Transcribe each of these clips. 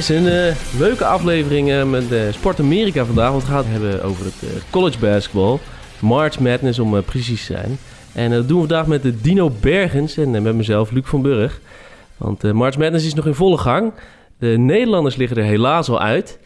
Yes, een uh, leuke aflevering uh, met uh, Sport Amerika vandaag. Want we gaan het hebben over het college basketball. March Madness om precies te zijn. En dat doen we vandaag met de Dino Bergens en met mezelf, Luc van Burg. Want March Madness is nog in volle gang. De Nederlanders liggen er helaas al uit.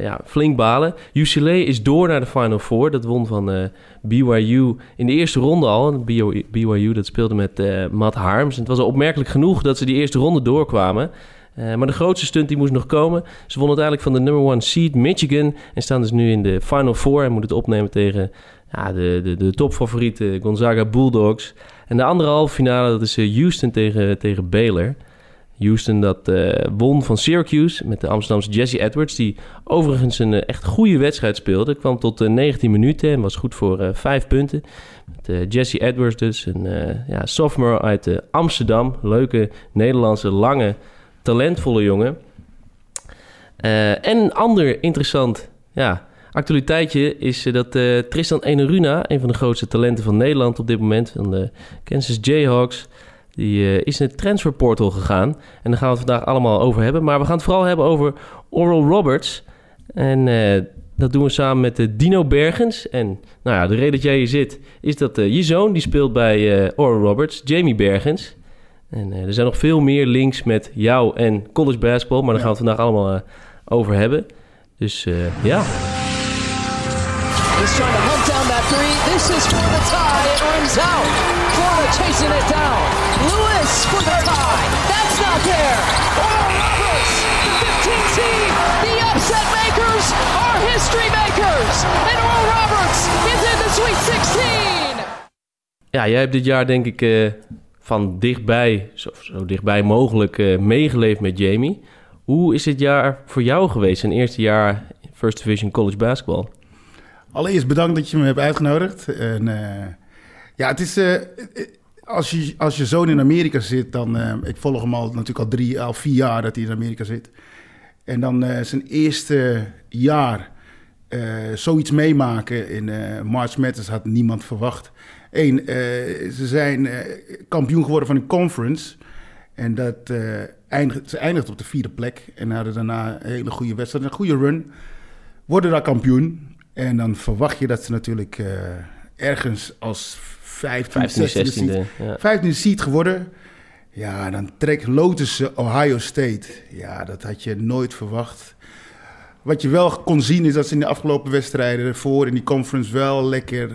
ja, flink balen. UCLA is door naar de Final Four. Dat won van BYU in de eerste ronde al. BYU dat speelde met Matt Harms. En het was opmerkelijk genoeg dat ze die eerste ronde doorkwamen. Uh, maar de grootste stunt die moest nog komen. Ze wonnen uiteindelijk van de number one seed Michigan. En staan dus nu in de Final Four. En moeten het opnemen tegen ja, de, de, de topfavoriete Gonzaga Bulldogs. En de andere halve finale, dat is eh, Houston tegen, tegen Baylor. Houston dat uh, won van Syracuse met de Amsterdamse Jesse Edwards... die overigens een echt goede wedstrijd speelde. Kwam tot 19 minuten en was goed voor 5 punten. Met Jesse Edwards dus, een ja, sophomore uit Amsterdam. Leuke Nederlandse lange talentvolle jongen. Uh, en een ander interessant ja, actualiteitje is uh, dat uh, Tristan Eneruna, een van de grootste talenten van Nederland op dit moment, van de Kansas Jayhawks, die is in het transferportal gegaan. En daar gaan we het vandaag allemaal over hebben. Maar we gaan het vooral hebben over Oral Roberts. En dat doen we samen met Dino Bergens. En nou ja, de reden dat jij hier zit, is dat je zoon, die speelt bij Oral Roberts, Jamie Bergens. En uh, er zijn nog veel meer links met jou en college basketball, maar daar gaan we het vandaag allemaal uh, over hebben. Dus uh, ja. He's trying to hunt down that three. This is for the tie. It rings out. Florida chasing it down. Lewis for the tie. That's not there. Oral Roberts, the 15 seed. The upset makers are history makers. And Oral Roberts is in the Sweet 16. Ja, jij hebt dit jaar denk ik van dichtbij, zo, dichtbij mogelijk, uh, meegeleefd met Jamie. Hoe is dit jaar voor jou geweest, zijn eerste jaar First Division College Basketball? Allereerst bedankt dat je me hebt uitgenodigd. En, uh, ja, het is... Uh, als je, als je zoon in Amerika zit, dan... ik volg hem al natuurlijk al drie, al vier jaar dat hij in Amerika zit. En dan zijn eerste jaar zoiets meemaken in March Madness had niemand verwacht. Eén, uh, ze zijn uh, kampioen geworden van een conference. En dat, eindigt, ze eindigt op de vierde plek. En hadden daarna een hele goede wedstrijd, een goede run. Worden daar kampioen. En dan verwacht je dat ze natuurlijk ergens als 15, 16 seed, ja. 15 seed geworden. Ja, dan trekt Lotus Ohio State. Ja, dat had je nooit verwacht. Wat je wel kon zien is dat ze in de afgelopen wedstrijden voor in die conference wel lekker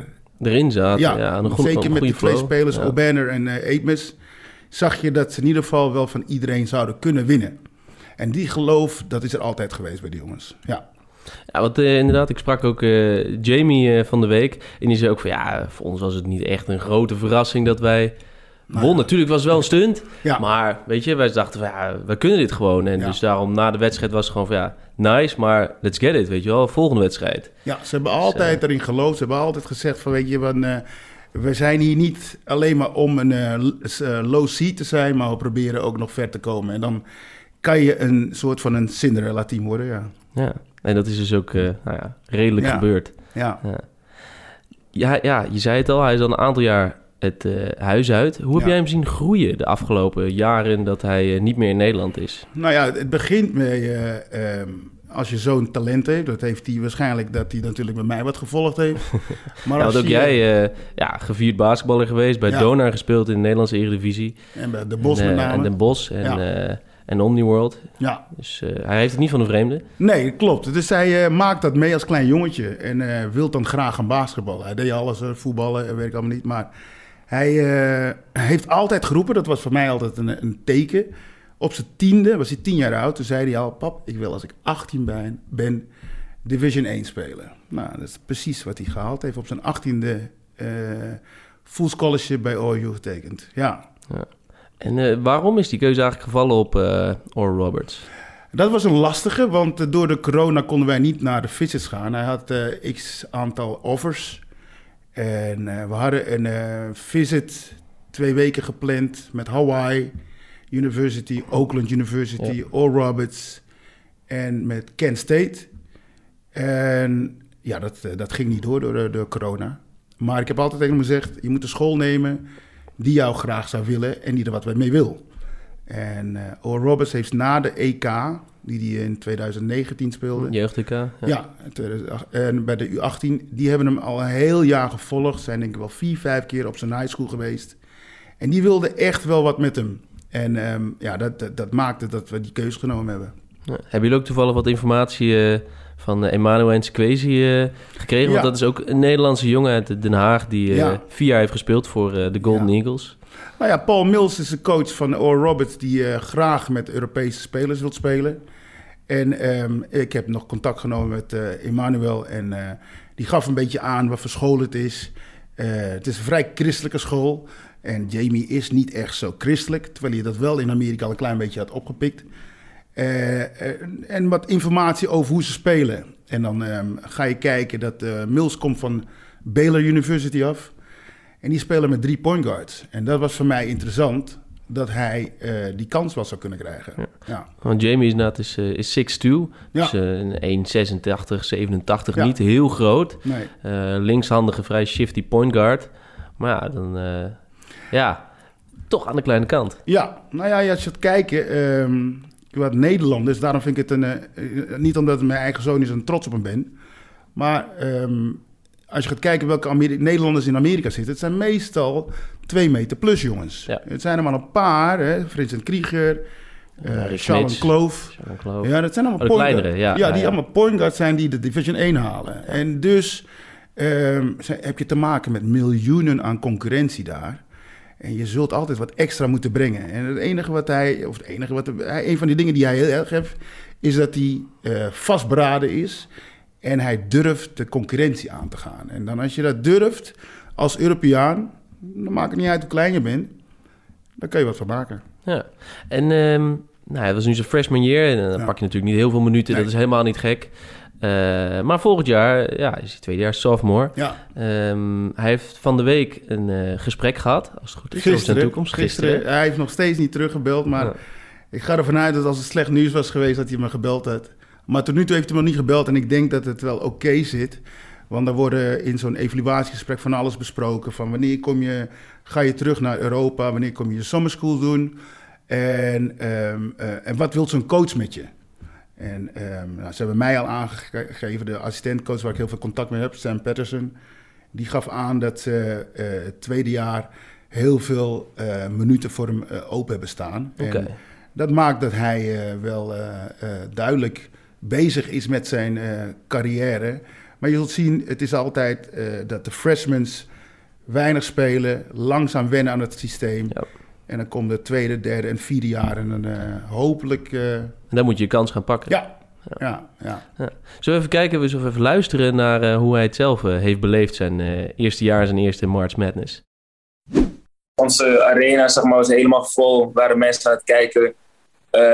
erin zaten. Ja, ja een zeker met die twee spelers, ja. O'Banner en uh, Eetmes, zag je dat ze in ieder geval wel van iedereen zouden kunnen winnen. En die geloof, dat is er altijd geweest bij die jongens. Ja. Ja, want uh, inderdaad, ik sprak ook uh, Jamie van de week. En die zei ook van ja, voor ons was het niet echt een grote verrassing dat wij nou, won. Natuurlijk was het wel een stunt. Ja. Maar weet je, wij dachten van ja, we kunnen dit gewoon. En dus daarom na de wedstrijd was het gewoon van ja, nice, maar let's get it, weet je wel. Volgende wedstrijd. Ja, ze hebben altijd dus, erin geloofd. Ze hebben altijd gezegd van weet je, van, uh, we zijn hier niet alleen maar om een uh, low seed te zijn, maar we proberen ook nog ver te komen. En dan kan je een soort van een Cinderella team worden, ja. Ja, en dat is dus ook nou ja, redelijk gebeurd. Ja. ja. Ja, ja, je zei het al, hij is al een aantal jaar het uh, huis uit. Hoe heb jij hem zien groeien de afgelopen jaren dat hij uh, niet meer in Nederland is? Nou ja, het begint met uh, um, als je zo'n talent heeft. Dat heeft hij waarschijnlijk dat hij natuurlijk bij mij wat gevolgd heeft. Maar ja, als ook jij ja, gevierd basketballer geweest, bij ja. Donar gespeeld in de Nederlandse Eredivisie. En bij De Bos met name. En De Bos en, en Omniworld. Ja. Dus hij heeft het niet van een vreemde. Nee, klopt. Dus hij maakt dat mee als klein jongetje en wil dan graag een basketbal. Hij deed alles, voetballen, weet ik allemaal niet, maar... Hij uh, heeft altijd geroepen, dat was voor mij altijd een, een, teken. Op zijn tiende, was hij tien jaar oud, toen zei hij al... pap, ik wil als ik 18 ben, ben Division 1 spelen. Nou, dat is precies wat hij gehaald heeft. Op zijn achttiende uh, full scholarship bij OU getekend, ja. ja. En uh, waarom is die keuze eigenlijk gevallen op Oral Roberts? Dat was een lastige, want door de corona konden wij niet naar de visits gaan. Hij had x aantal offers... En uh, we hadden een uh, visit twee weken gepland met Hawaii University, Oakland University, ja. Oral Roberts en met Kent State. En ja, dat, uh, dat ging niet door door de, de, corona. Maar ik heb altijd tegen hem gezegd, je moet een school nemen die jou graag zou willen en die er wat mee wil. En uh, Oral Roberts heeft na de EK, die hij in 2019 speelde. Jeugd-EK. Ja, ja en bij de U18, die hebben hem al een heel jaar gevolgd. Zijn denk ik wel vier, vijf keer op zijn high school geweest. En die wilden echt wel wat met hem. En um, ja, dat, dat, dat, maakte dat we die keuze genomen hebben. Ja. Hebben jullie ook toevallig wat informatie uh, van Emmanuel en uh, gekregen? Want dat is ook een Nederlandse jongen uit Den Haag... die uh, vier jaar heeft gespeeld voor de Golden Eagles. Nou ja, Paul Mills is de coach van Oral Roberts... die graag met Europese spelers wil spelen. En um, ik heb nog contact genomen met Emmanuel... en die gaf een beetje aan wat voor school het is... het is een vrij christelijke school. En Jamie is niet echt zo christelijk, terwijl hij dat wel in Amerika al een klein beetje had opgepikt. Uh, en wat informatie over hoe ze spelen. En dan um, ga je kijken dat uh, Mills komt van Baylor University af. En die spelen met drie point guards. En dat was voor mij interessant dat hij uh, die kans wel zou kunnen krijgen. Ja. ja. Want Jamie is, net is, is 6'2. Ja. Dus 1,86, 87. Niet heel groot. Nee. linkshandige, vrij shifty point guard. Maar ja, dan ja, toch aan de kleine kant. Ja, nou ja, als je gaat kijken, um, wat Nederlanders, daarom vind ik het een, uh, niet omdat het mijn eigen zoon is en trots op hem ben, maar um, als je gaat kijken welke Ameri Nederlanders in Amerika zitten, het zijn meestal twee meter plus jongens. Ja. Het zijn er maar een paar, hè, Vincent Krieger, uh, ja, Charles Kloof. Ja, dat zijn allemaal oh, kleinere, ja. Ja, die allemaal point guards zijn die de Division 1 halen. En dus um, heb je te maken met miljoenen aan concurrentie daar. En je zult altijd wat extra moeten brengen. En het enige wat hij, of het enige wat hij, een van die dingen die hij heel erg heeft, is dat hij uh, vastberaden is en hij durft de concurrentie aan te gaan. En dan als je dat durft als Europeaan, dan maakt het niet uit hoe klein je bent, dan kun je wat van maken. Ja, en um, nou, het was nu zijn freshman year en dan pak je natuurlijk niet heel veel minuten, dat is helemaal niet gek. Uh, maar volgend jaar ja, is hij tweede jaar sophomore. Ja. Um, hij heeft van de week een uh, gesprek gehad, als het goed is, gisteren, zijn toekomst. Gisteren. gisteren. Hij heeft nog steeds niet teruggebeld, maar ja. ik ga ervan uit dat als het slecht nieuws was geweest, dat hij me gebeld had. Maar tot nu toe heeft hij me nog niet gebeld en ik denk dat het wel oké okay zit. Want er worden in zo'n evaluatiegesprek van alles besproken. Van wanneer kom je, ga je terug naar Europa? Wanneer kom je je summer school doen? En, um, uh, en wat wil zo'n coach met je? En um, nou, ze hebben mij al aangegeven, de assistentcoach waar ik heel veel contact mee heb, Sam Patterson, die gaf aan dat ze uh, het tweede jaar heel veel uh, minuten voor hem uh, open hebben staan. Okay. En dat maakt dat hij wel duidelijk bezig is met zijn carrière. Maar je zult zien, het is altijd dat de freshmen weinig spelen, langzaam wennen aan het systeem. En dan komt de tweede, derde en vierde jaar en dan hopelijk en dan moet je je kans gaan pakken. Ja, ja, ja. ja. Zullen we even kijken, we zullen even luisteren naar uh, hoe hij het zelf uh, heeft beleefd, zijn uh, eerste jaar, zijn eerste March Madness. Onze arena zeg maar, was helemaal vol, waren mensen aan het kijken.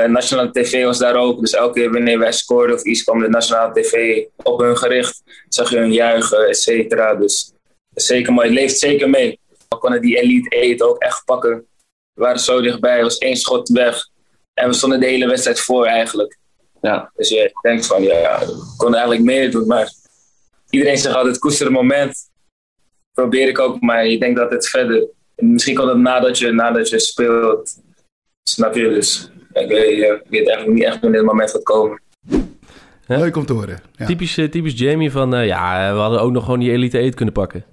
nationale tv was daar ook, dus elke keer wanneer wij scoorden of iets kwam de nationale tv op hun gericht. Zag je hun juichen, et cetera. Dus zeker mooi, het leeft zeker mee. We konden die Elite 8 ook echt pakken. We waren zo dichtbij, er was één schot weg. En we stonden de hele wedstrijd voor eigenlijk. Ja, dus je denkt van, ja, we konden eigenlijk meer doen. Maar iedereen zegt altijd, koester het moment. Probeer ik ook, maar je denkt dat het verder... Misschien komt het nadat je, nadat je speelt. Snap je? Dus ik weet, ik weet eigenlijk niet echt wanneer het moment gaat komen. Leuk om te horen. Ja. Typisch, uh, typisch Jamie van, uh, ja, we hadden ook nog gewoon die Elite 8 kunnen pakken.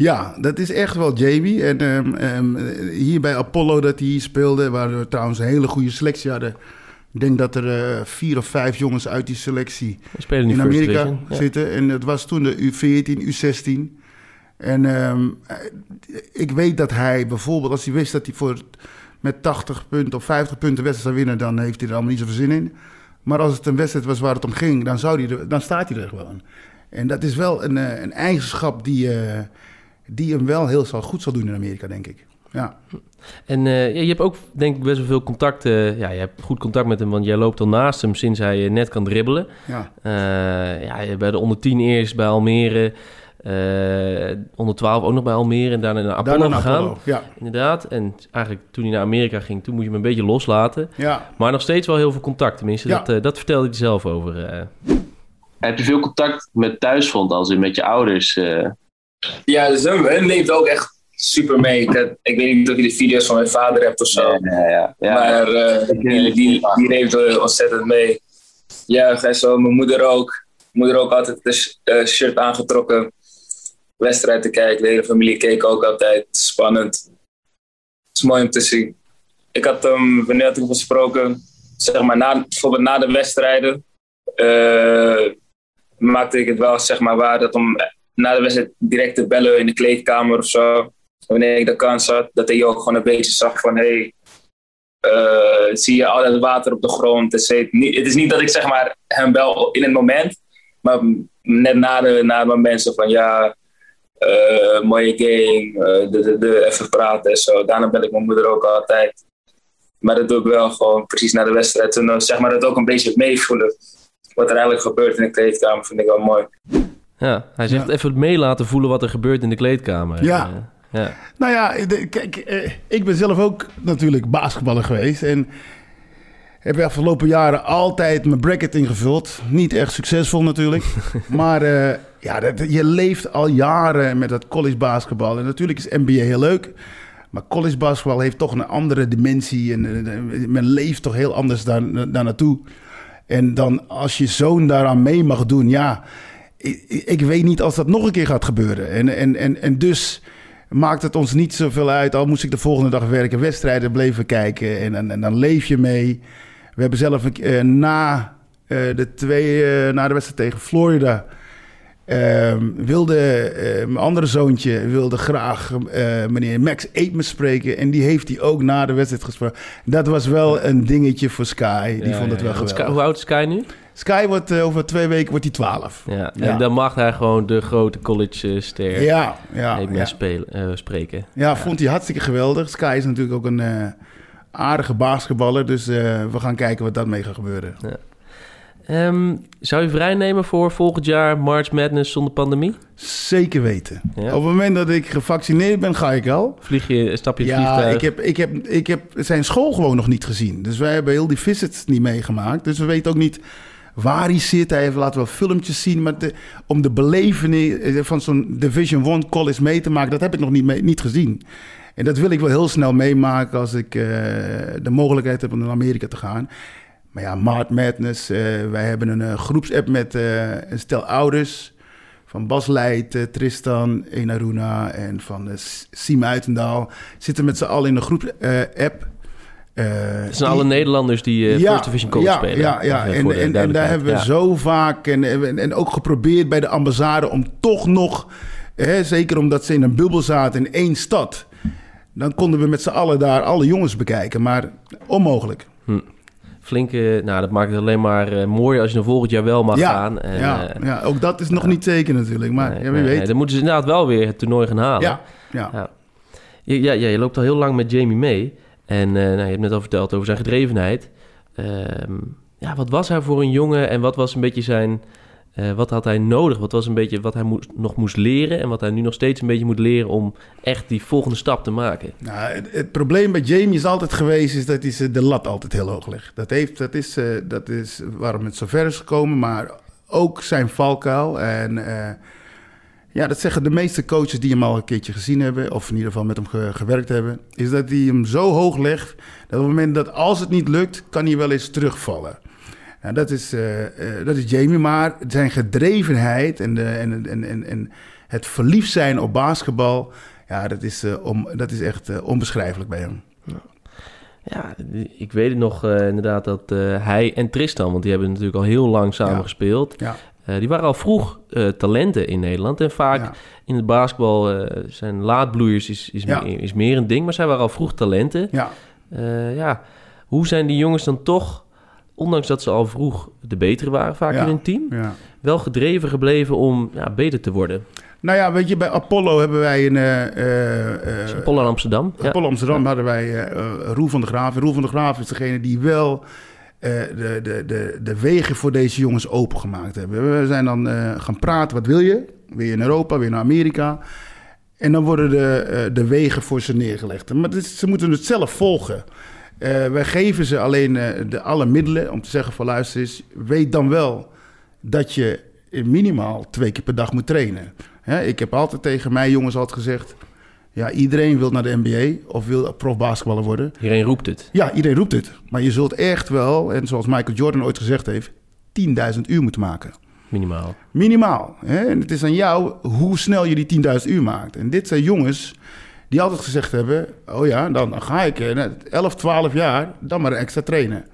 Ja, dat is echt wel Jamie. En um, um, hier bij Apollo dat hij hier speelde, waar we trouwens een hele goede selectie hadden. Ik denk dat er uh, vier of vijf jongens uit die selectie in Amerika division, zitten. En het was toen de U14, U16. En um, ik weet dat hij bijvoorbeeld, als hij wist dat hij voor met 80 punten of 50 punten wedstrijd zou winnen, dan heeft hij er allemaal niet zoveel zin in. Maar als het een wedstrijd was waar het om ging, dan, zou hij er, dan staat hij er gewoon. En dat is wel een, eh, een eigenschap die, uh, die hem wel heel goed zal doen in Amerika, denk ik. Ja. En uh, je hebt ook, denk ik, best wel veel contact. Uh, ja, je hebt goed contact met hem, want jij loopt al naast hem sinds hij net kan dribbelen. Ja. Uh, ja, bij de onder 10 eerst bij Almere. onder 12 ook nog bij Almere en daarna naar Apollo daarna gegaan. Apollo, ja. Inderdaad. En eigenlijk toen hij naar Amerika ging, toen moest je hem een beetje loslaten. Ja. Maar nog steeds wel heel veel contact. Tenminste, ja. dat, dat vertelde hij zelf over. Heb je veel contact met thuisfront, als in met je ouders? Ja, dus hun leeft ook echt super mee. Ik, ik, weet niet of je de video's van mijn vader hebt of zo. Ja, ja, ja. Maar uh, die, die, die leefde ontzettend mee. Ja, en zo. Mijn moeder ook. Mijn moeder ook altijd een shirt aangetrokken. Wedstrijd te kijken. De hele familie keek ook altijd. Spannend. Het is mooi om te zien. Ik had hem, wanneer had ik gesproken? Zeg maar, na, bijvoorbeeld na de wedstrijden. Uh, maakte ik het wel zeg maar waar dat om na de wedstrijd direct te bellen in de kleedkamer of zo. Wanneer ik de kans had, dat hij ook gewoon een beetje zag van hey, uh, zie je al het water op de grond. Het is, niet, het is niet dat ik zeg maar hem bel in het moment, maar net na, de, het moment zo van ja, uh, mooie game, uh, de, de, de, even praten en zo. Daarna bel ik mijn moeder ook altijd. Maar dat doe ik wel gewoon precies na de wedstrijd. Toen zeg maar dat ook een beetje meevoelen. Wat er eigenlijk gebeurt in de kleedkamer vind ik wel mooi. Ja, hij zegt ja. even mee laten voelen wat er gebeurt in de kleedkamer. Ja. Uh, ja. Nou ja, de, kijk, uh, ik ben zelf ook natuurlijk basketballer geweest. En heb de afgelopen jaren altijd mijn bracket ingevuld. Niet echt succesvol natuurlijk. maar uh, ja, dat, je leeft al jaren met dat college basketbal. En natuurlijk is NBA heel leuk. Maar college basketbal heeft toch een andere dimensie. En men leeft toch heel anders daar, daar naartoe. En dan als je zoon daaraan mee mag doen, ja ik, ik, weet niet als dat nog een keer gaat gebeuren. En, en, en, en dus maakt het ons niet zoveel uit. Al moest ik de volgende dag werken, wedstrijden bleven kijken. En, en, en dan leef je mee. We hebben zelf uh, na, uh, de twee, uh, na de wedstrijd tegen Florida... wilde mijn andere zoontje wilde graag meneer Max Eetmes spreken. En die heeft hij ook na de wedstrijd gesproken. Dat was wel een dingetje voor Sky. Die ja, vond het ja, wel ja. geweldig. Hoe oud is Sky nu? Sky wordt uh, over twee weken wordt hij 12. Ja, en dan mag hij gewoon de grote college-ster ja, ja, ja. Spelen, uh, spreken. Ja, ja, vond hij hartstikke geweldig. Sky is natuurlijk ook een uh, aardige basketballer. Dus we gaan kijken wat daarmee gaat gebeuren. Um, zou je vrijnemen voor volgend jaar March Madness zonder pandemie? Zeker weten. Op het moment dat ik gevaccineerd ben, ga ik al. Vlieg je, stap je het ja, vliegtuig? ik heb, ik, heb, ik heb zijn school gewoon nog niet gezien. Dus wij hebben heel die visits niet meegemaakt. Dus we weten ook niet waar hij zit. Hij heeft laten wel filmpjes zien. Maar om de belevenis van zo'n Division One college mee te maken, dat heb ik nog niet, niet gezien. En dat wil ik wel heel snel meemaken als ik uh, de mogelijkheid heb om naar Amerika te gaan. Maar ja, Mart Madness. Uh, wij hebben een groepsapp met een stel ouders. Van Bas Leijt, Tristan, Enaruna en van Siem Uitendaal. Zitten met z'n allen in een groep-app. Uh, het zijn alle Nederlanders die uh, ja, First Division College ja, spelen. Ja, ja. En, de en, en, daar hebben we ja. zo vaak en, en, en, ook geprobeerd bij de ambassade om toch nog, hè, zeker omdat ze in een bubbel zaten in één stad, dan konden we met z'n allen daar alle jongens bekijken, maar onmogelijk. Hm. Flinke, nou dat maakt het alleen maar uh, mooi als je dan volgend jaar wel mag ja, gaan. En, ja, ja, ook dat is nog niet zeker natuurlijk, maar nee, ja, wie nee, weet. Nee, dan moeten ze inderdaad wel weer het toernooi gaan halen. Ja. Ja, ja, je loopt al heel lang met Jamie mee. En uh, nou, je hebt net al verteld over zijn gedrevenheid. Uh, ja, wat was hij voor een jongen en wat was een beetje zijn... Uh, wat had hij nodig? Wat was een beetje wat hij nog moest leren... en wat hij nu nog steeds een beetje moet leren... om echt die volgende stap te maken? Nou, het, probleem bij Jamie is altijd geweest... is dat hij de lat altijd heel hoog legt. Dat, heeft, dat, is, dat is waarom het zo ver is gekomen... maar ook zijn valkuil en... Ja, dat zeggen de meeste coaches die hem al een keertje gezien hebben, of in ieder geval met hem ge gewerkt hebben, is dat hij hem zo hoog legt dat op het moment dat als het niet lukt, kan hij wel eens terugvallen. Nou, dat, is, uh, uh, dat is Jamie, maar zijn gedrevenheid en, de, en, en, en, en het verliefd zijn op basketbal, ja, dat is, uh, om, dat is echt onbeschrijfelijk bij hem. Ja, ik weet het nog inderdaad dat hij en Tristan, want die hebben natuurlijk al heel lang samen ja. gespeeld. Ja. Uh, die waren al vroeg uh, talenten in Nederland. En vaak Ja. in het basketbal uh, zijn laadbloeiers is, is, Ja. meer, is meer een ding. Maar zij waren al vroeg talenten. Ja, ja, hoe zijn die jongens dan toch, ondanks dat ze al vroeg de betere waren vaak Ja. in hun team, wel gedreven gebleven om ja, beter te worden? Nou ja, weet je, bij Apollo hebben wij een... eh, eh, eh, Apollo in Amsterdam. Ja. Apollo Amsterdam hadden wij eh, eh, Roel van der Graaf. En Roel van der Graaf is degene die wel eh, de, de, de, de wegen voor deze jongens opengemaakt hebben. We zijn dan eh, gaan praten, wat wil je? Wil je in Europa, wil je naar Amerika? En dan worden de, eh, de wegen voor ze neergelegd. Maar ze moeten het zelf volgen. Eh, wij geven ze alleen eh, de, alle middelen om te zeggen van luister eens, weet dan wel dat je minimaal twee keer per dag moet trainen. Ik heb altijd tegen mijn jongens altijd gezegd, Ja, iedereen wil naar de NBA of wil profbasketballer worden. Iedereen roept het. Ja, iedereen roept het. Maar je zult echt wel, en zoals Michael Jordan ooit gezegd heeft, 10.000 uur moeten maken. Minimaal. Minimaal. Hè? En het is aan jou hoe snel je die 10.000 uur maakt. En dit zijn jongens die altijd gezegd hebben... oh ja, dan ga ik eh, 11, 12 jaar dan maar extra trainen.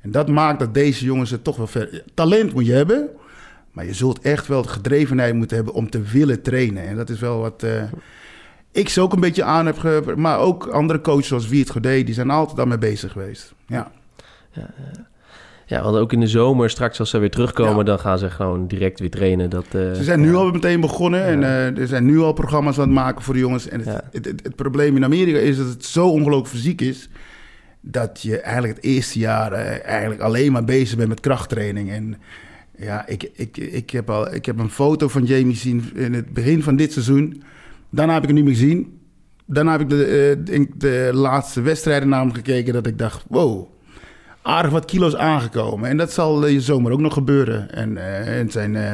En dat maakt dat deze jongens het toch wel ver... Talent moet je hebben, maar je zult echt wel de gedrevenheid moeten hebben... om te willen trainen. En dat is wel wat... eh, ik ze ook een beetje aan heb... Ge... Maar ook andere coaches zoals Wiert Godet... die zijn altijd daarmee bezig geweest. Ja. Ja, want ook in de zomer, straks als ze weer terugkomen, Ja. dan gaan ze gewoon direct weer trainen. Dat, eh, Ze zijn nu ja. al meteen begonnen en eh, er zijn nu al programma's aan het maken voor de jongens. En het, Ja. het, het, het probleem in Amerika is dat het zo ongelooflijk fysiek is... dat je eigenlijk het eerste jaar eh, eigenlijk alleen maar bezig bent met krachttraining. En ja, ik, ik, ik, heb al, ik heb een foto van Jamie gezien in het begin van dit seizoen. Daarna heb ik hem niet meer gezien. Daarna heb ik de, eh, de laatste wedstrijden naar hem gekeken dat ik dacht... wow, aardig wat kilo's aangekomen. En dat zal je zomer ook nog gebeuren. En, eh, en zijn, eh,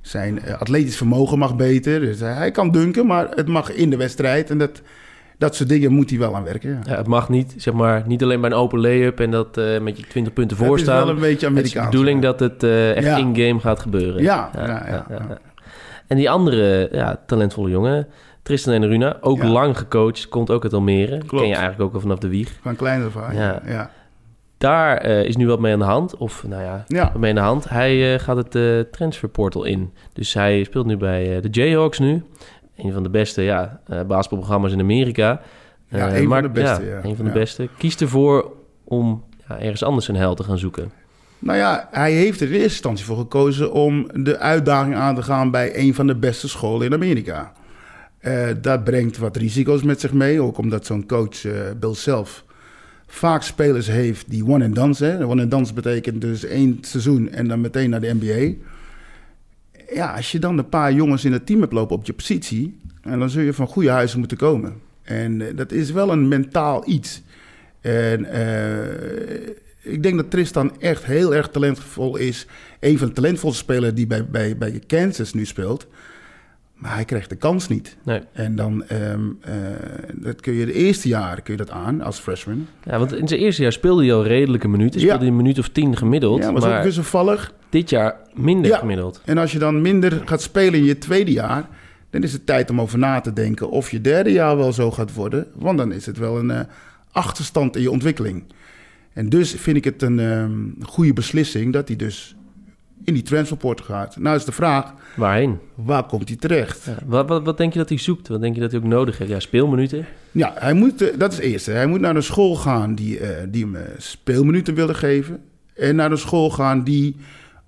zijn eh, atletisch vermogen mag beter. Dus eh, hij kan dunken, maar het mag in de wedstrijd. En dat, dat soort dingen moet hij wel aan werken. Ja. Ja, het mag niet, zeg maar, niet alleen bij een open lay-up en dat eh, met je 20 punten Het voor is wel een beetje Het is de Amerikaans. bedoeling dat het eh, echt Ja. in-game gaat gebeuren. Ja, ja, ja. En die andere ja, talentvolle jongen, Tristan en Runa, ook Ja. lang gecoacht, komt ook uit Almere. Klopt. Ken je eigenlijk ook al vanaf de wieg. Van klein af aan. Ja. Daar eh, is nu wat mee aan de hand. Of nou ja, Ja. wat mee aan de hand. Hij eh, gaat het eh transferportal in. Dus hij speelt nu bij de Jayhawks nu. Een van de beste ja, basketbalprogramma's in Amerika. Ja, een maar- van de beste, ja. Een van de beste. Kiest ervoor om ja, ergens anders een held te gaan zoeken. Nou ja, hij heeft er in eerste instantie voor gekozen om de uitdaging aan te gaan bij een van de beste scholen in Amerika. Eh, dat brengt wat risico's met zich mee, ook omdat zo'n coach, eh Bill zelf, vaak spelers heeft die one and dance. Hè. One and dance betekent dus één seizoen en dan meteen naar de NBA. Ja, als je dan een paar jongens in het team hebt lopen op je positie, en dan zul je van goede huizen moeten komen. En eh, dat is wel een mentaal iets. En ik denk dat Tristan echt heel erg talentvol is. Een van de talentvolste spelers die bij, bij, bij Kansas nu speelt. Maar hij krijgt de kans niet. Nee. En dan ehm, eh, dat kun je de eerste jaar kun je dat aan als freshman. Ja, want in zijn eerste jaar speelde hij al redelijke minuten. Ja. Speelde hij een minuut of tien gemiddeld. Ja, was ook maar wisselvallig. dit jaar minder Ja. gemiddeld. En als je dan minder gaat spelen in je tweede jaar, dan is het tijd om over na te denken of je derde jaar wel zo gaat worden. Want dan is het wel een eh, achterstand in je ontwikkeling. En dus vind ik het een ehm, goede beslissing dat hij dus in die transferport gaat. Nou is de vraag, Waarheen? waar komt hij terecht? Ja. Wat, wat, wat denk je dat hij zoekt? Wat denk je dat hij ook nodig heeft? Ja, speelminuten. Ja, hij moet, eh, dat is het eerste. Hij moet naar een school gaan die, eh, die hem eh, speelminuten willen geven. En naar een school gaan die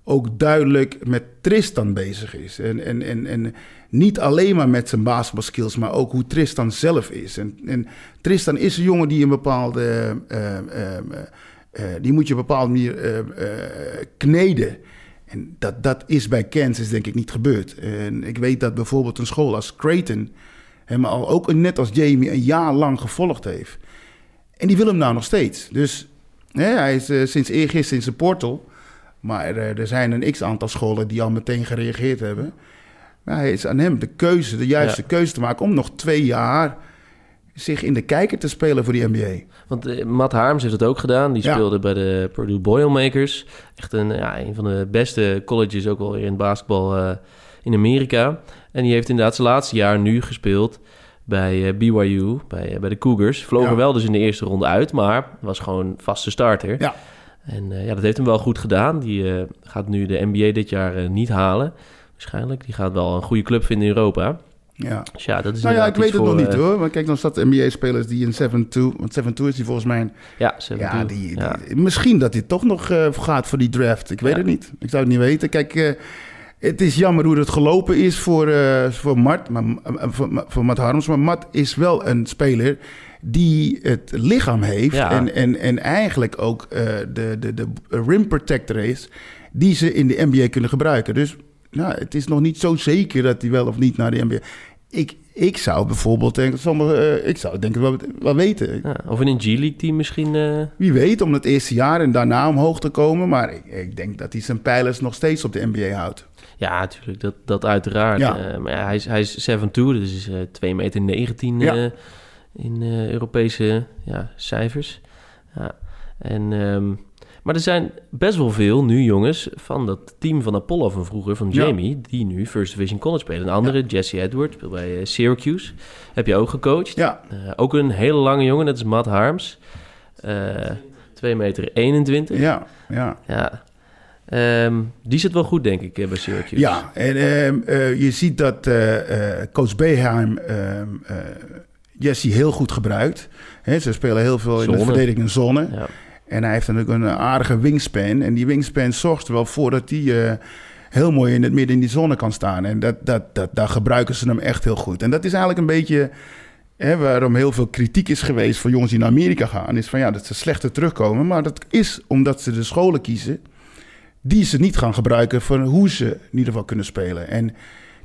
ook duidelijk met Tristan bezig is. En, en, en, en niet alleen maar met zijn basketbalskills, maar ook hoe Tristan zelf is. En, en Tristan is een jongen die een bepaalde... eh, eh, eh, die moet je op een bepaalde manier kneden. En dat, dat is bij Kansas denk ik niet gebeurd. En ik weet dat bijvoorbeeld een school als Creighton... hem al ook net als Jamie een jaar lang gevolgd heeft. En die wil hem nou nog steeds. Dus hè, hij is sinds eergisteren in zijn portal. Maar er zijn een x-aantal scholen die al meteen gereageerd hebben. Maar hij is aan hem de keuze, de juiste Ja. keuze te maken... om nog twee jaar zich in de kijker te spelen voor die NBA. Want eh, Matt Harms heeft het ook gedaan. Die Ja. speelde bij de Purdue Boilermakers. Echt een, ja, een van de beste colleges ook wel weer in het basketbal eh, in Amerika. En die heeft inderdaad zijn laatste jaar nu gespeeld bij eh, BYU, bij, bij de Cougars. Vloog Ja. er wel dus in de eerste ronde uit, maar was gewoon vaste starter. Ja. En ja, dat heeft hem wel goed gedaan. Die gaat nu de NBA dit jaar niet halen, waarschijnlijk. Die gaat wel een goede club vinden in Europa. Ja. Dus ja, dat is Nou ja, ik weet het nog niet eh, hoor. Maar kijk, dan staat de NBA-spelers die in 7-2... Want 7-2 is die volgens mij... Ja, ze hebben Ja, het die, doen. die- Ja. misschien dat hij toch nog eh, gaat voor die draft. Ik weet Ja. het niet. Ik zou het niet weten. Kijk, eh, het is jammer hoe het gelopen is voor, eh voor Mart, maar, voor, voor Matt Harms. Maar Matt is wel een speler die het lichaam heeft Ja. en, en, en eigenlijk ook de, de, de rim protector is die ze in de NBA kunnen gebruiken. Dus nou, het is nog niet zo zeker dat hij wel of niet naar de NBA... Ik, ik zou bijvoorbeeld denken, sommige, eh, ik zou denken wel, wel weten. Ja, of in een G-League team misschien. eh, Wie weet om het eerste jaar en daarna omhoog te komen. Maar ik, ik denk dat hij zijn pijlers nog steeds op de NBA houdt. Ja, natuurlijk, dat, dat uiteraard. Ja. Eh, maar ja, hij is, hij is 7'2, dus is eh 2 meter 19 Ja. eh, in Europese ja, cijfers. Ja. En, ehm, maar er zijn best wel veel nu jongens van dat team van Apollo van vroeger, van Ja. Jamie, die nu First Division College spelen. Een andere, Jesse Edwards, speelt bij eh, Syracuse. Heb je ook gecoacht. Ja, Eh, ook een hele lange jongen, dat is Matt Harms. Eh 2 meter 21. ja, ja. Ja. Ehm, die zit wel goed, denk ik, bij Syracuse. Ja, en ehm, eh, je ziet dat coach Beheim ehm, eh, Jesse heel goed gebruikt. Ze spelen heel veel in de verdediging in zone. Ja. En hij heeft natuurlijk een aardige wingspan. En die wingspan zorgt er wel voor dat hij eh, heel mooi in het midden in die zone kan staan. En dat, dat, dat, daar gebruiken ze hem echt heel goed. En dat is eigenlijk een beetje hè, waarom heel veel kritiek is geweest voor jongens die naar Amerika gaan. Is van ja, dat ze slechter terugkomen. Maar dat is omdat ze de scholen kiezen die ze niet gaan gebruiken voor hoe ze in ieder geval kunnen spelen. En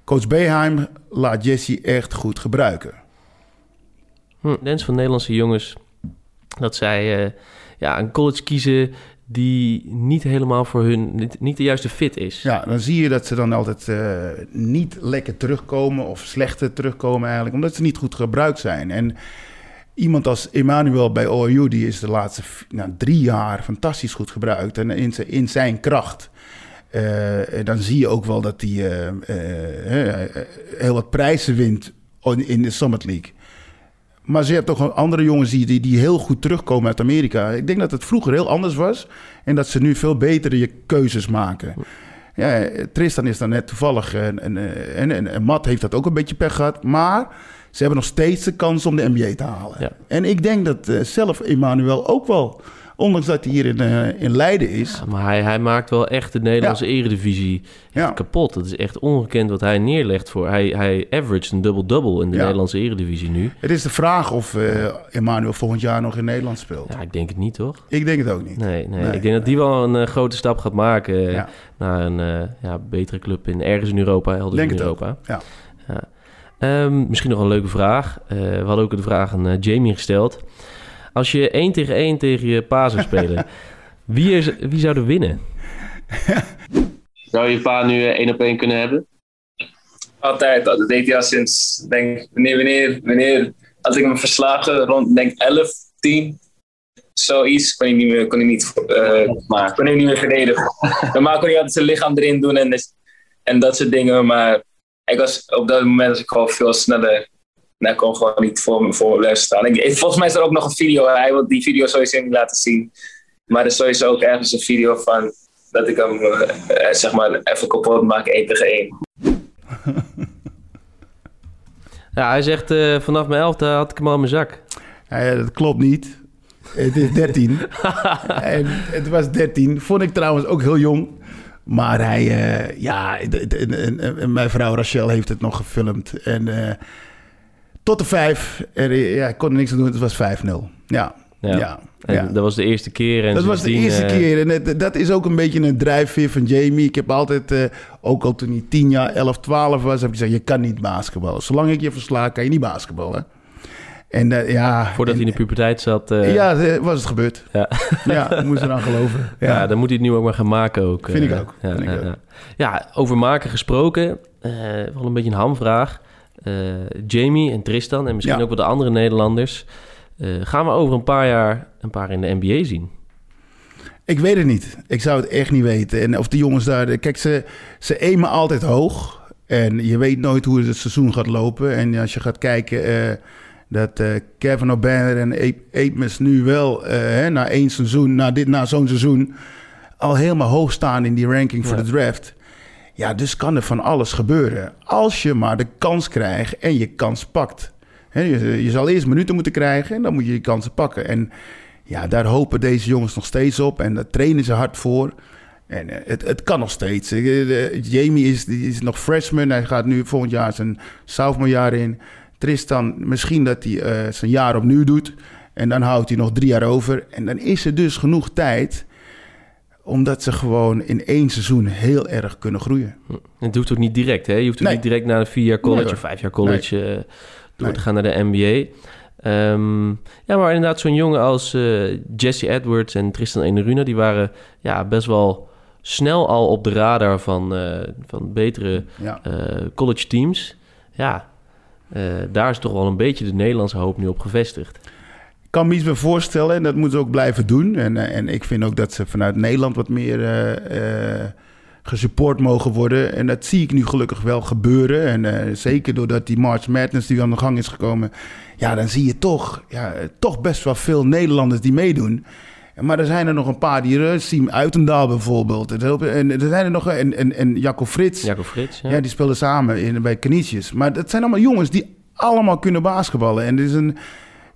coach Beheim laat Jesse echt goed gebruiken. Hm, van Nederlandse jongens dat zij eh, ja, een college kiezen die niet helemaal voor hun, niet, de juiste fit is. Ja, dan zie je dat ze dan altijd eh, niet lekker terugkomen of slechter terugkomen eigenlijk, omdat ze niet goed gebruikt zijn. En iemand als Emmanuel bij OU, die is de laatste nou, drie jaar fantastisch goed gebruikt en in zijn, in zijn kracht. Eh, dan zie je ook wel dat hij eh, heel wat prijzen wint in de Summit League. Maar ze hebben toch andere jongens die, die, die heel goed terugkomen uit Amerika. Ik denk dat het vroeger heel anders was. En dat ze nu veel betere je keuzes maken. Ja, Tristan is dan net toevallig. En, en, eh, en, en, en Matt heeft dat ook een beetje pech gehad. Maar ze hebben nog steeds de kans om de NBA te halen. Ja. En ik denk dat eh, zelf Emmanuel ook wel. Ondanks dat hij hier in, eh, in Leiden is. Ja, maar hij, hij maakt wel echt de Nederlandse eredivisie Ja. kapot. Het is echt ongekend wat hij neerlegt voor. Hij, hij averaged een double-double in de. Nederlandse eredivisie nu. Het is de vraag of eh Emmanuel volgend jaar nog in Nederland speelt. Ja, ik denk het niet, toch? Ik denk het ook niet. Nee, nee. Nee. ik denk dat die wel een eh, grote stap gaat maken naar een ja, betere club in ergens in Europa, Denk in Europa. ja. Ja. Ehm, misschien nog een leuke vraag. We hadden ook de vraag aan Jamie gesteld. Als je één tegen één tegen je pa zou spelen, wie, is, wie zou er winnen? zou je pa nu één op één kunnen hebben? Altijd. Dat deed hij al sinds, denk wanneer, wanneer, wanneer had ik me verslagen rond, denk 11, 10. Zoiets kon hij niet meer, kon hij niet, eh, Maar kon hij niet meer verdedigen. Normaal kon hij altijd zijn lichaam erin doen en, en dat soort dingen. Maar ik was, op dat moment was ik gewoon veel sneller. En hij kon gewoon niet voor me, voor blijven staan. Ik, volgens mij is er ook nog een video. Hij wil die video sowieso niet laten zien. Maar er is sowieso ook ergens een video van dat ik hem eh, eh, zeg maar even kapot maak, één tegen één. Ja, hij zegt eh, vanaf mijn elfde had ik hem al in mijn zak. Ja, dat klopt niet. Het is 13. en het was 13. Vond ik trouwens ook heel jong. Maar hij, eh, ja, mijn vrouw Rachel heeft het nog gefilmd. En eh, tot de vijf. En, ja, ik kon er niks aan doen. Het was 5-0. Ja, Ja. ja. En ja. Dat was de eerste keer. En Dat was de eerste eh, keer. En het- dat is ook een beetje een drijfveer van Jamie. Ik heb altijd, eh, ook al toen hij 10 jaar, 11, 12 was, heb ik gezegd: je kan niet basketballen. Zolang ik je versla, kan je niet basketballen. En eh, ja. Voordat en- hij in de puberteit zat. ja, was het gebeurd. Ja. Ja, moest eraan geloven. Ja. Ja, dan moet hij het nu ook maar gaan maken ook. Vind ik ook, Ja, vind ik ook. ja. Over maken gesproken. wel een beetje een hamvraag. Eh, Jamie en Tristan en misschien Ja. ook wel de andere Nederlanders. eh, gaan we over een paar jaar een paar in de NBA zien? Ik weet het niet. Ik zou het echt niet weten. En of die jongens daar... Kijk, ze, ze aimen altijd hoog. En je weet nooit hoe het seizoen gaat lopen. En als je gaat kijken... eh, dat eh, Kevin O'Banner en Apemus nu wel... eh, hè, na één seizoen, na, dit, na zo'n seizoen... al helemaal hoog staan in die ranking voor Ja. de draft. Ja, dus kan er van alles gebeuren. Als je maar de kans krijgt en je kans pakt. Je, je zal eerst minuten moeten krijgen en dan moet je die kansen pakken. En ja, daar hopen deze jongens nog steeds op en daar trainen ze hard voor. En eh, het, het kan nog steeds. Eh, eh, Jamie is, is nog freshman. Hij gaat nu volgend jaar zijn sophomore jaar in. Tristan, misschien dat hij zijn jaar opnieuw doet. En dan houdt hij nog drie jaar over. En dan is er dus genoeg tijd Omdat ze gewoon in één seizoen heel erg kunnen groeien. Het hoeft ook niet direct, hè? Je hoeft ook Nee. niet direct naar een vier jaar college Nee, of vijf jaar college eh, door te gaan naar de NBA. Ehm, ja, maar inderdaad, zo'n jongen als eh, Jesse Edwards en Tristan Eneruna... die waren ja, best wel snel al op de radar van, eh, van betere Ja. college teams. Ja, daar is toch wel een beetje de Nederlandse hoop nu op gevestigd. Ik kan me iets bij voorstellen en dat moeten ze ook blijven doen. En, eh, en ik vind ook dat ze vanuit Nederland wat meer eh, gesupport mogen worden. En dat zie ik nu gelukkig wel gebeuren. En zeker doordat die March Madness die aan de gang is gekomen. Ja, dan zie je toch, ja, toch best wel veel Nederlanders die meedoen. Maar er zijn er nog een paar die Siem Uitendaal bijvoorbeeld. En er zijn er nog, en, en, en Jacco Frits. Jacob Frits, ja. Ja, die speelden samen in, bij Canisius. Maar dat zijn allemaal jongens die allemaal kunnen basketballen. En dit is een,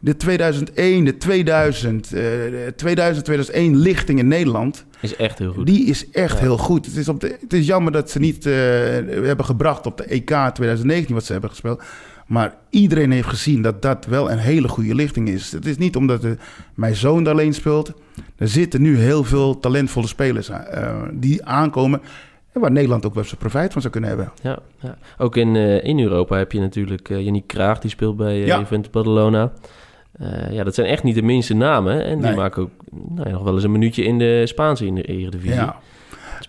de 2001, de 2000, eh, de 2000, 2001 lichting in Nederland. is echt heel goed. Die is echt Ja. heel goed. Het is, op de, het is jammer dat ze niet eh, hebben gebracht op de EK 2019 wat ze hebben gespeeld. Maar iedereen heeft gezien dat dat wel een hele goede lichting is. Het is niet omdat de, mijn zoon daar alleen speelt. Er zitten nu heel veel talentvolle spelers eh, die aankomen. En waar Nederland ook wel profijt van zou kunnen hebben. Ja, ja. ook in, eh, in Europa heb je natuurlijk Yannick Kraag, die speelt bij Ja. Juventus Badalona. Uh, ja, dat zijn echt niet de minste namen. En die Nee. maken ook nou nog wel eens een minuutje in de Spaanse in de Eredivisie. Ja.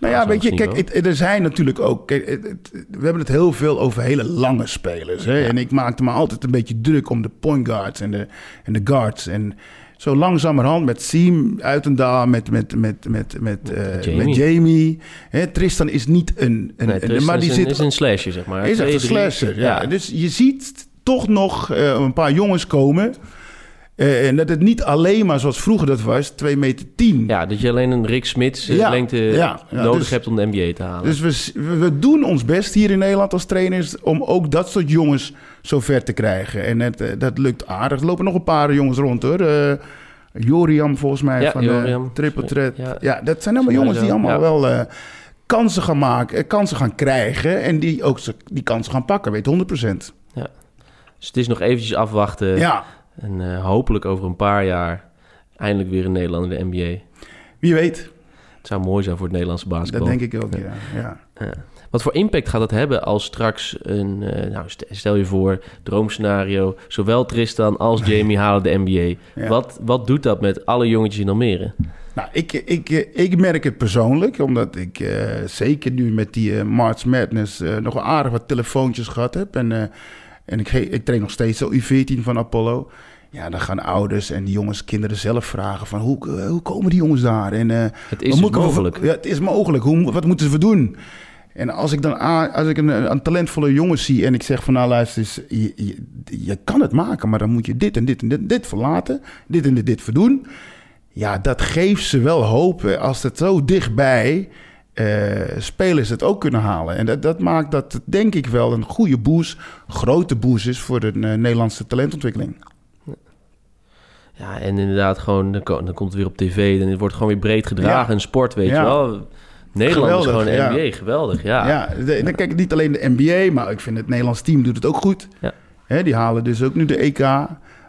Nou ja, weet je, kijk, het, er zijn natuurlijk ook... Kijk, het, het, we hebben het heel veel over hele lange spelers. Hè? Ja. En ik maakte me altijd een beetje druk om de point guards en de, en de guards. En zo langzamerhand met Siem Uitendaal, met, met, met, met, met, uh, Jamie. met Jamie. Hè? Tristan is niet een... een, nee, een maar die is, zit, een, is een slasher, zeg maar. is echt een slasher, ja. ja. Dus je ziet toch nog uh, een paar jongens komen... Uh, en dat het niet alleen maar zoals vroeger dat was, 2 meter 10. Ja, dat je alleen een Rick Smits uh, Ja, lengte ja, ja, nodig dus- hebt om de NBA te halen. Dus we, we- doen ons best hier in Nederland als trainers om ook dat soort jongens zo ver te krijgen. En het, eh, dat lukt aardig. Er lopen nog een paar jongens rond hoor. Eh, Joriam volgens mij Ja, van Joriam. de Triple Threat. Ja. Ja. dat zijn allemaal jongens die allemaal ja. wel eh, kansen gaan maken, eh, kansen gaan krijgen. En die ook die kansen gaan pakken, weet 100%. Dus het is nog eventjes afwachten. Ja, En eh, hopelijk over een paar jaar eindelijk weer in Nederland in de NBA. wie weet. Het zou mooi zijn voor het Nederlandse basketbal. Dat denk ik ook, ja. ja. Ja. Wat voor impact gaat dat hebben als straks een... eh, nou, st- stel je voor, droomscenario... zowel Tristan als Jamie halen de NBA. Ja. Wat, wat doet dat met alle jongetjes in Almere? Nou, ik, ik, ik merk het persoonlijk, omdat ik eh, zeker nu met die eh, March Madness eh, nog aardig wat telefoontjes gehad heb. En, eh, en ik, ik train nog steeds de U14 van Apollo. Ja, dan gaan ouders en die jongens, kinderen zelf vragen van hoe, eh, hoe komen die jongens daar? En, eh, Het is dus we- mogelijk. ja, het is mogelijk. Hoe, wat moeten ze doen? En als ik dan als ik een, een talentvolle jongen zie en ik zeg van nou luister eens, je, je, je kan het maken, maar dan moet je dit en dit en dit, dit verlaten, dit en dit, dit verdoen. Ja, dat geeft ze wel hoop als het zo dichtbij eh, spelers het ook kunnen halen. En dat, dat maakt dat het denk ik wel een goede boost, grote boost is voor de eh, Nederlandse talentontwikkeling. Ja, en inderdaad gewoon... Dan, ko- dan komt het weer op tv. Dan wordt het gewoon weer breed gedragen. Ja. Een sport, weet Ja. je wel. Nederland Geweldig, is gewoon ja. NBA. Geweldig, ja. Ja, de, dan kijk ik niet alleen de NBA, maar ik vind het Nederlands team doet het ook goed. Ja. Hè, die halen dus ook nu de EK.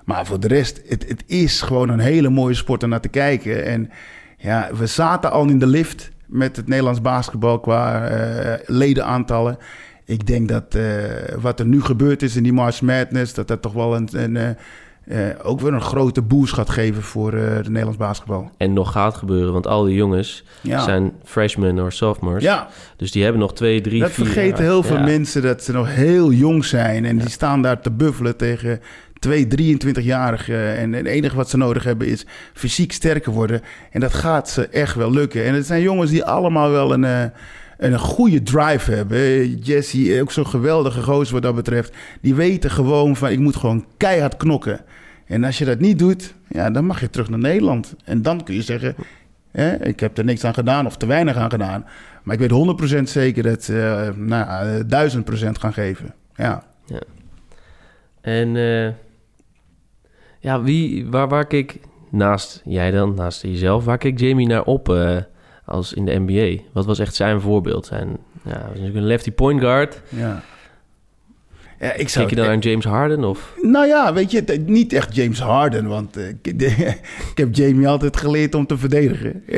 Maar voor de rest, het, het is gewoon een hele mooie sport om naar te kijken. En ja, we zaten al in de lift met het Nederlands basketbal qua eh, ledenaantallen. Ik denk dat eh, wat er nu gebeurd is in die March Madness, dat dat toch wel een, een, eh, ook weer een grote boost gaat geven voor het Nederlands basketbal. En nog gaat gebeuren, want al die jongens Ja. zijn freshmen of sophomores. Ja, Dus die hebben nog twee, drie, Dat vier vergeten heel veel Ja. mensen dat ze nog heel jong zijn. En die staan daar te buffelen tegen twee 23-jarigen. En het enige wat ze nodig hebben is fysiek sterker worden. En dat gaat ze echt wel lukken. En het zijn jongens die allemaal wel een, eh, een goede drive hebben. Jesse, ook zo'n geweldige gozer wat dat betreft. Die weten gewoon van ik moet gewoon keihard knokken. En als je dat niet doet, ja, dan mag je terug naar Nederland. En dan kun je zeggen, hè, ik heb er niks aan gedaan of te weinig aan gedaan. Maar ik weet 100% zeker dat ze eh, nou, eh, 1000% gaan geven. Ja. En eh, ja, wie, waar, waar keek naast jij dan, naast jezelf, waar keek Jamie naar op eh, als in de NBA? Wat was echt zijn voorbeeld? Zijn, ja, was natuurlijk een lefty point guard. Ja. Ja, ik zou Kijk je dan aan James Harden? Of? Nou ja, weet je, niet echt James Harden, want eh, ik, ik heb Jamie altijd geleerd om te verdedigen.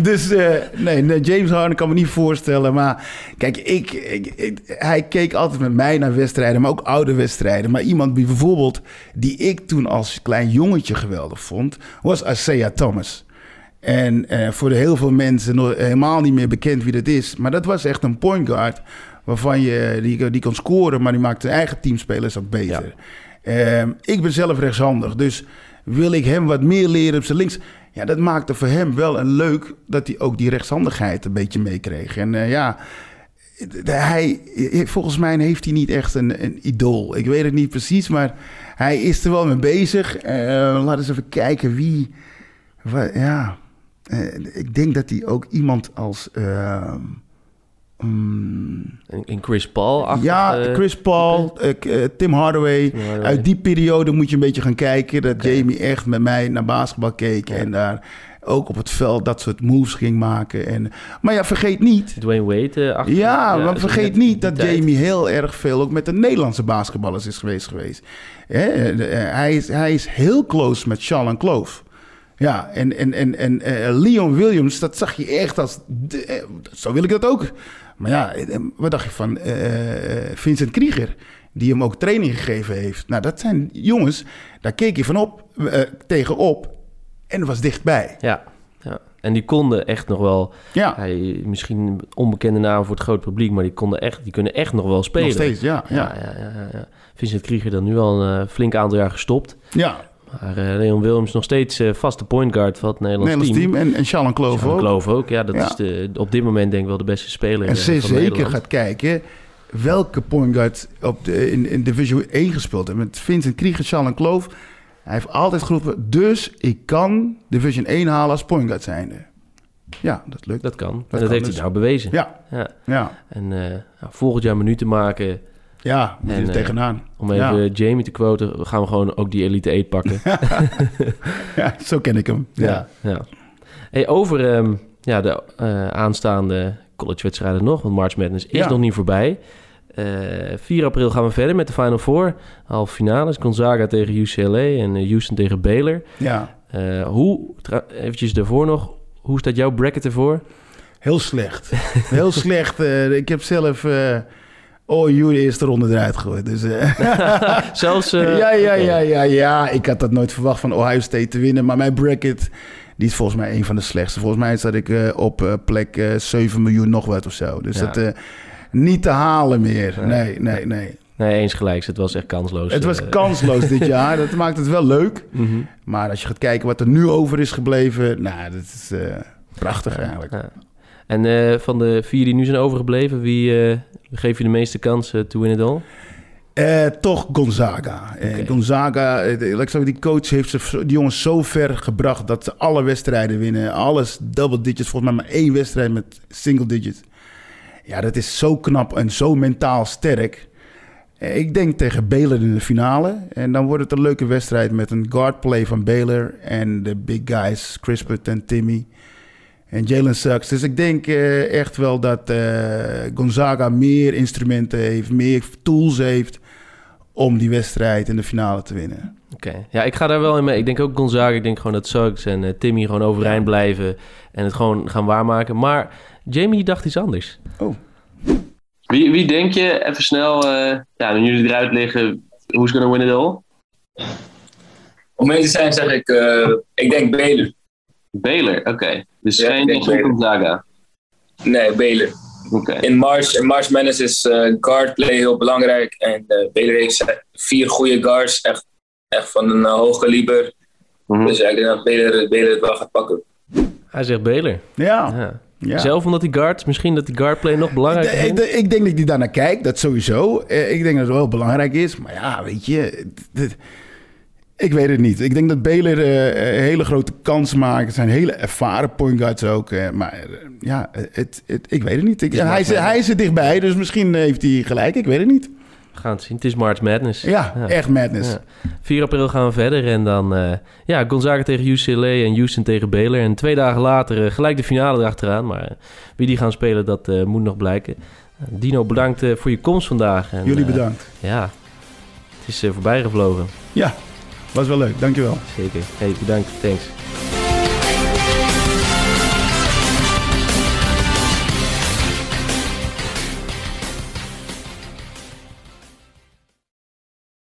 dus eh, nee, nee, James Harden kan me niet voorstellen. Maar kijk, ik, ik, ik- hij keek altijd met mij naar wedstrijden, maar ook oude wedstrijden. Maar iemand die bijvoorbeeld, die ik toen als klein jongetje geweldig vond, was Isaiah Thomas. En eh, voor heel veel mensen nog helemaal niet meer bekend wie dat is. Maar dat was echt een point guard waarvan je die, die kon scoren, maar die maakte zijn eigen teamspelers ook beter. Ehm, ik ben zelf rechtshandig, dus wil ik hem wat meer leren op zijn links. Ja, dat maakte voor hem wel een leuk dat hij ook die rechtshandigheid een beetje meekreeg. En eh, ja, hij, volgens mij heeft hij niet echt een, een idool. Ik weet het niet precies, maar hij is er wel mee bezig. Eh, laten we eens even kijken wie. ja, eh, ik denk dat hij ook iemand als. eh, In in Chris Paul? achter, ja, eh, Chris Paul, eh, eh, Tim Hardaway. Tim Hardaway. Uit die periode moet je een beetje gaan kijken. Dat Jamie echt met mij naar basketbal keek. En daar ook op het veld dat soort moves ging maken. En, maar ja, vergeet niet. Dwayne Wade eh, achter. Ja, maar vergeet net niet dat tijd. Jamie heel erg veel ook met de Nederlandse basketballers is geweest. geweest. Hè, eh, hij, is, hij is heel close met Charles Kloof. Ja, en, en, en, en eh, Leon Williams, dat zag je echt als... de- eh, zo wil ik dat ook. Maar ja, eh, wat dacht je van eh, eh, Vincent Krieger? Die hem ook training gegeven heeft. Nou, dat zijn jongens, daar keek je van op, eh, tegenop. En was dichtbij. Ja, ja. En die konden echt nog wel... Ja, Hij, misschien een onbekende naam voor het grote publiek... maar die, konden echt, die kunnen echt nog wel spelen. nog steeds, ja. Ja, Ja, ja, ja. Vincent Krieger dan nu al een eh, flink aantal jaar gestopt. ja. Maar eh, Leon Williams nog steeds eh, vaste point guard van het Nederlands, Nederlands team. En, en Charles Kloof ook. Kloof ook. Ja, dat Ja. is de, op dit moment denk ik wel de beste speler En eh, van zeker gaat kijken welke point guard op de, in, in Division 1 gespeeld heeft. Met Vincent Krieger, Charles Kloof. Hij heeft altijd geroepen, dus ik kan Division 1 halen als point guard zijnde. Ja, dat lukt. Dat kan. en kan dat heeft dus. hij nou bewezen. Ja, Ja. ja, En nou, volgend jaar minuten maken. Ja, moet je er eh, tegenaan. Om even Ja. Jamie te quoten, gaan we gewoon ook die Elite 8 pakken. Ja, zo ken ik hem. Ja. ja. Hey, over ehm, ja, de eh, aanstaande collegewedstrijden nog, want March Madness is nog niet voorbij. Eh 4 april gaan we verder met de Final Four. Halve finales, Gonzaga tegen UCLA en Houston tegen Baylor. ja, hoe, eventjes daarvoor nog, hoe staat jouw bracket ervoor? heel slecht. Heel slecht. ik heb zelf... eh oh, jullie eerste ronde eruit gegooid. Dus, eh, Zelfs... eh, ja, ja, ja, ja, ja. Ik had dat nooit verwacht van Ohio State te winnen. Maar mijn bracket, die is volgens mij een van de slechtste. Volgens mij zat ik eh, op eh, plek eh 7 miljoen nog wat of zo. Dus Ja. dat eh, niet te halen meer. Nee. Nee, nee, nee. Eens gelijks. Het was echt kansloos. Het was Eh, kansloos dit jaar. Dat maakt het wel leuk. mhm. Maar als je gaat kijken wat er nu over is gebleven... Nou, dat is eh, prachtig eigenlijk. Ja. En eh, van de vier die nu zijn overgebleven, wie eh geef je de meeste kans eh, to win it all? Toch Gonzaga. Gonzaga, ik zeggen, die coach heeft ze, die jongens zo ver gebracht dat ze alle wedstrijden winnen. Alles double digits, volgens mij maar één wedstrijd met single digits. Ja, dat is zo knap en zo mentaal sterk. Ik denk tegen Baylor in de finale. En dan wordt het een leuke wedstrijd met een guard play van Baylor. En de big guys, Crispert en Timmy. En Jalen Suggs. Dus ik denk eh, echt wel dat eh, Gonzaga meer instrumenten heeft, meer tools heeft om die wedstrijd in de finale te winnen. Oké. Ja, ik ga daar wel in mee. Ik denk ook Gonzaga. Ik denk gewoon dat Suggs en eh, Timmy gewoon overeind blijven. En het gewoon gaan waarmaken. Maar Jamie dacht iets anders. Wie, wie denk je, even snel, eh, ja, nu jullie eruit liggen, who's gonna win it all? Om mee te zijn zeg ik, eh, ik denk Baylor. Baylor, oké. Dus Ja, geen. Gonzaga. Nee, Baylor. Oké. In March, in March Madness is eh, guard play heel belangrijk. En eh Baylor heeft vier goede guards, echt, echt van een eh, hoog kaliber. Mhm. Dus ik denk dat Baylor, Baylor het wel gaat pakken. Hij zegt Baylor. Ja, Ja. ja. Zelf omdat die guards, misschien dat die guardplay nog belangrijker Ik, vindt. ik, ik denk dat ik die daarnaar kijk, dat sowieso. Eh, Ik denk dat het wel belangrijk is. Maar ja, weet je, ik weet het niet. Ik denk dat Baylor eh, een hele grote kans maakt. Het zijn hele ervaren point guards ook. eh, maar eh, ja, het, het, ik weet het niet. Ik, hij, is, hij is er dichtbij, dus misschien heeft hij gelijk. Ik weet het niet. We gaan het zien. Het is March Madness. Ja, echt madness. Ja. 4 april gaan we verder en dan eh, ja, Gonzaga tegen UCLA en Houston tegen Baylor. En twee dagen later eh, gelijk de finale erachteraan. Maar eh, wie die gaan spelen, dat eh, moet nog blijken. Dino, bedankt eh, voor je komst vandaag. En, Jullie eh, bedankt. ja, het is eh, voorbij gevlogen. Ja, was wel leuk. Dankjewel. Zeker. Hey, bedankt. Thanks.